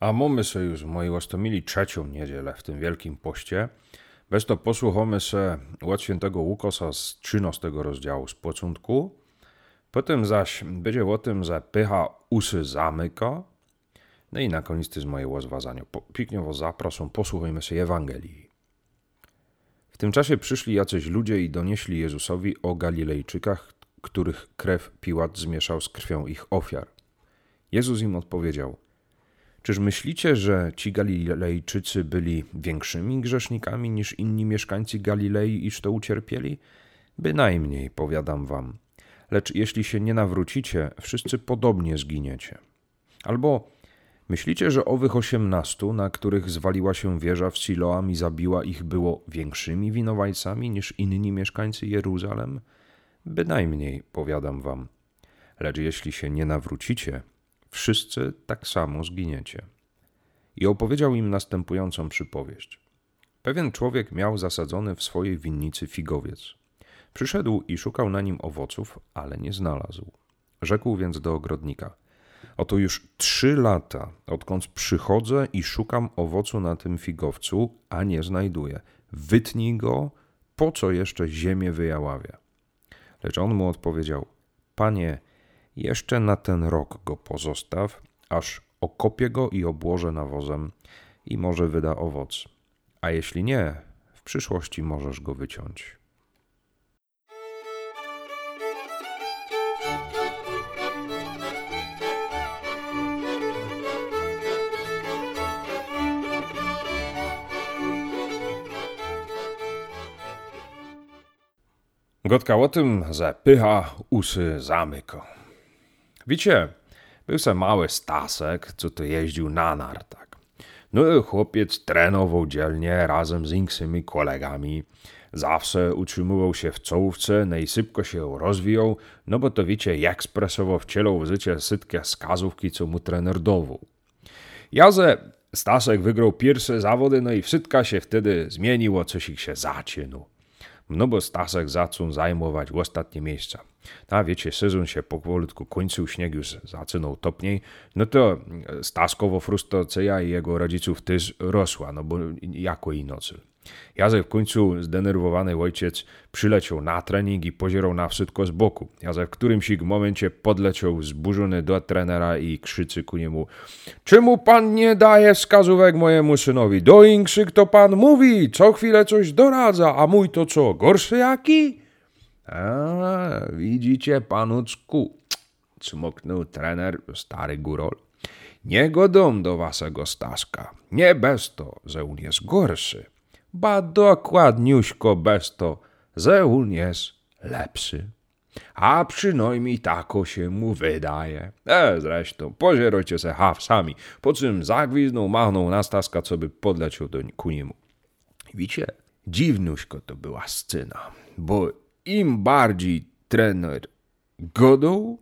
A mamy se już, moi łastomili, trzecią niedzielę w tym Wielkim Poście. Bez to posłuchamy se od świętego Łukosa z 13 rozdziału z początku. Potem zaś będzie o tym, że pycha usy zamyka. No i na koniec z mojej łozwazania. Piknie was zapraszam, posłuchajmy się Ewangelii. W tym czasie przyszli jacyś ludzie i donieśli Jezusowi o Galilejczykach, których krew Piłat zmieszał z krwią ich ofiar. Jezus im odpowiedział – Czyż myślicie, że ci Galilejczycy byli większymi grzesznikami niż inni mieszkańcy Galilei, iż to ucierpieli? Bynajmniej, powiadam wam. Lecz jeśli się nie nawrócicie, wszyscy podobnie zginiecie. Albo myślicie, że owych osiemnastu, na których zwaliła się wieża w Siloam i zabiła ich, było większymi winowajcami niż inni mieszkańcy Jeruzalem? Bynajmniej, powiadam wam. Lecz jeśli się nie nawrócicie, wszyscy tak samo zginiecie. I opowiedział im następującą przypowieść. Pewien człowiek miał zasadzony w swojej winnicy figowiec. Przyszedł i szukał na nim owoców, ale nie znalazł. Rzekł więc do ogrodnika: Oto już trzy lata, odkąd przychodzę i szukam owocu na tym figowcu, a nie znajduję. Wytnij go, po co jeszcze ziemię wyjaławia? Lecz on mu odpowiedział: Panie, jeszcze na ten rok go pozostaw, aż okopię go i obłożę nawozem i może wyda owoc. A jeśli nie, w przyszłości możesz go wyciąć. Gotka o tym, że pycha usy zamyka. Wiecie, był se mały Stasek, co to jeździł na nartach. No chłopiec trenował dzielnie razem z innymi kolegami. Zawsze utrzymywał się w czołówce, najszybko się rozwijał, no bo to wiecie, ekspresowo wcielał w życie sytkie skazówki, co mu trener dował. Jaze Stasek wygrał pierwsze zawody, no i wszystko się wtedy zmieniło, coś ich się zacięło. No bo Stasek zaczął zajmować ostatnie miejsca. A wiecie, sezon się powolutku kończył, śnieg już zaczynał topniej, no to Staskowo frustracja jego rodziców też rosła, no bo jako i nocy. Jazek w końcu zdenerwowany ojciec przyleciał na trening i pozierał na wszystko z boku. Jazek w którymś momencie podleciał zburzony do trenera i krzyczy ku niemu Czemu pan nie daje wskazówek mojemu synowi? Do inkrzyk to pan mówi, co chwilę coś doradza, a mój to co, gorszy jaki? A, widzicie, panuczku, cmoknął trener, stary górol. Nie godą do wasego Staszka, nie bez to, że on jest gorszy ba dokładniuśko bez to, że on jest lepszy. A przynajmniej tako się mu wydaje. E, zresztą, pozierujcie se haw sami, po czym zagwiznął, machnął na Staska, co by podleciał do, ku niemu. Widzicie, dziwnuśko to była scena, bo im bardziej trener godał,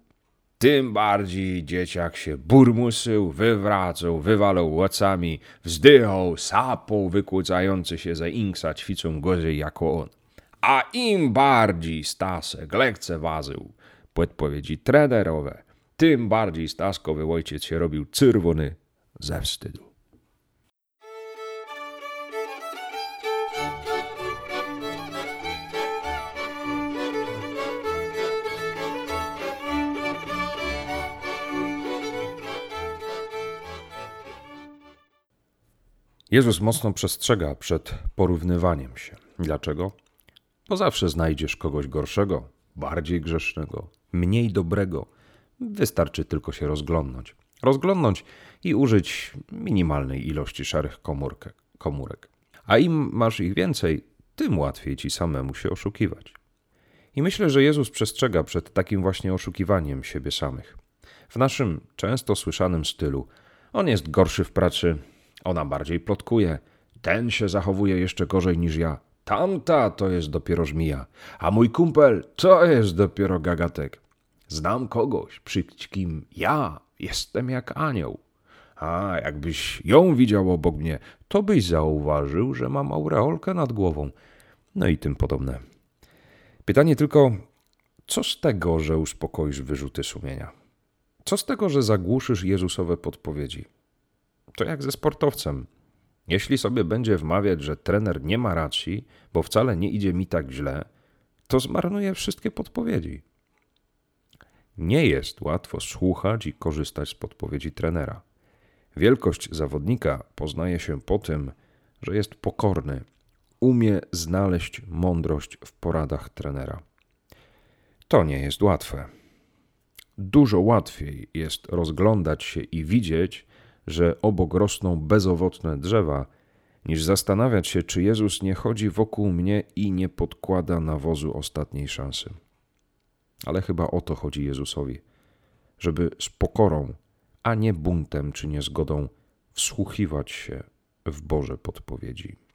tym bardziej dzieciak się burmuszył, wywracał, wywalał łocami, wzdychał, sapał, wykłócający się ze inksa ćwicą gorzej jako on. A im bardziej Stasek lekceważył podpowiedzi trenerowe, tym bardziej Staskowy ojciec się robił czerwony ze wstydu. Jezus mocno przestrzega przed porównywaniem się. Dlaczego? Bo zawsze znajdziesz kogoś gorszego, bardziej grzesznego, mniej dobrego. Wystarczy tylko się rozglądnąć. Rozglądnąć i użyć minimalnej ilości szarych komórek, komórek. A im masz ich więcej, tym łatwiej ci samemu się oszukiwać. I myślę, że Jezus przestrzega przed takim właśnie oszukiwaniem siebie samych. W naszym często słyszanym stylu on jest gorszy w pracy, Ona bardziej plotkuje. Ten się zachowuje jeszcze gorzej niż ja. Tamta to jest dopiero żmija, a mój kumpel to jest dopiero gagatek. Znam kogoś, przy kim ja jestem jak anioł. A jakbyś ją widział obok mnie, to byś zauważył, że mam aureolkę nad głową. No i tym podobne. Pytanie tylko, co z tego, że uspokoisz wyrzuty sumienia? Co z tego, że zagłuszysz Jezusowe podpowiedzi? To jak ze sportowcem. Jeśli sobie będzie wmawiać, że trener nie ma racji, bo wcale nie idzie mi tak źle, to zmarnuje wszystkie podpowiedzi. Nie jest łatwo słuchać i korzystać z podpowiedzi trenera. Wielkość zawodnika poznaje się po tym, że jest pokorny, umie znaleźć mądrość w poradach trenera. To nie jest łatwe. Dużo łatwiej jest rozglądać się i widzieć, że obok rosną bezowocne drzewa, niż zastanawiać się, czy Jezus nie chodzi wokół mnie i nie podkłada nawozu ostatniej szansy. Ale chyba o to chodzi Jezusowi, żeby z pokorą, a nie buntem czy niezgodą wsłuchiwać się w Boże podpowiedzi.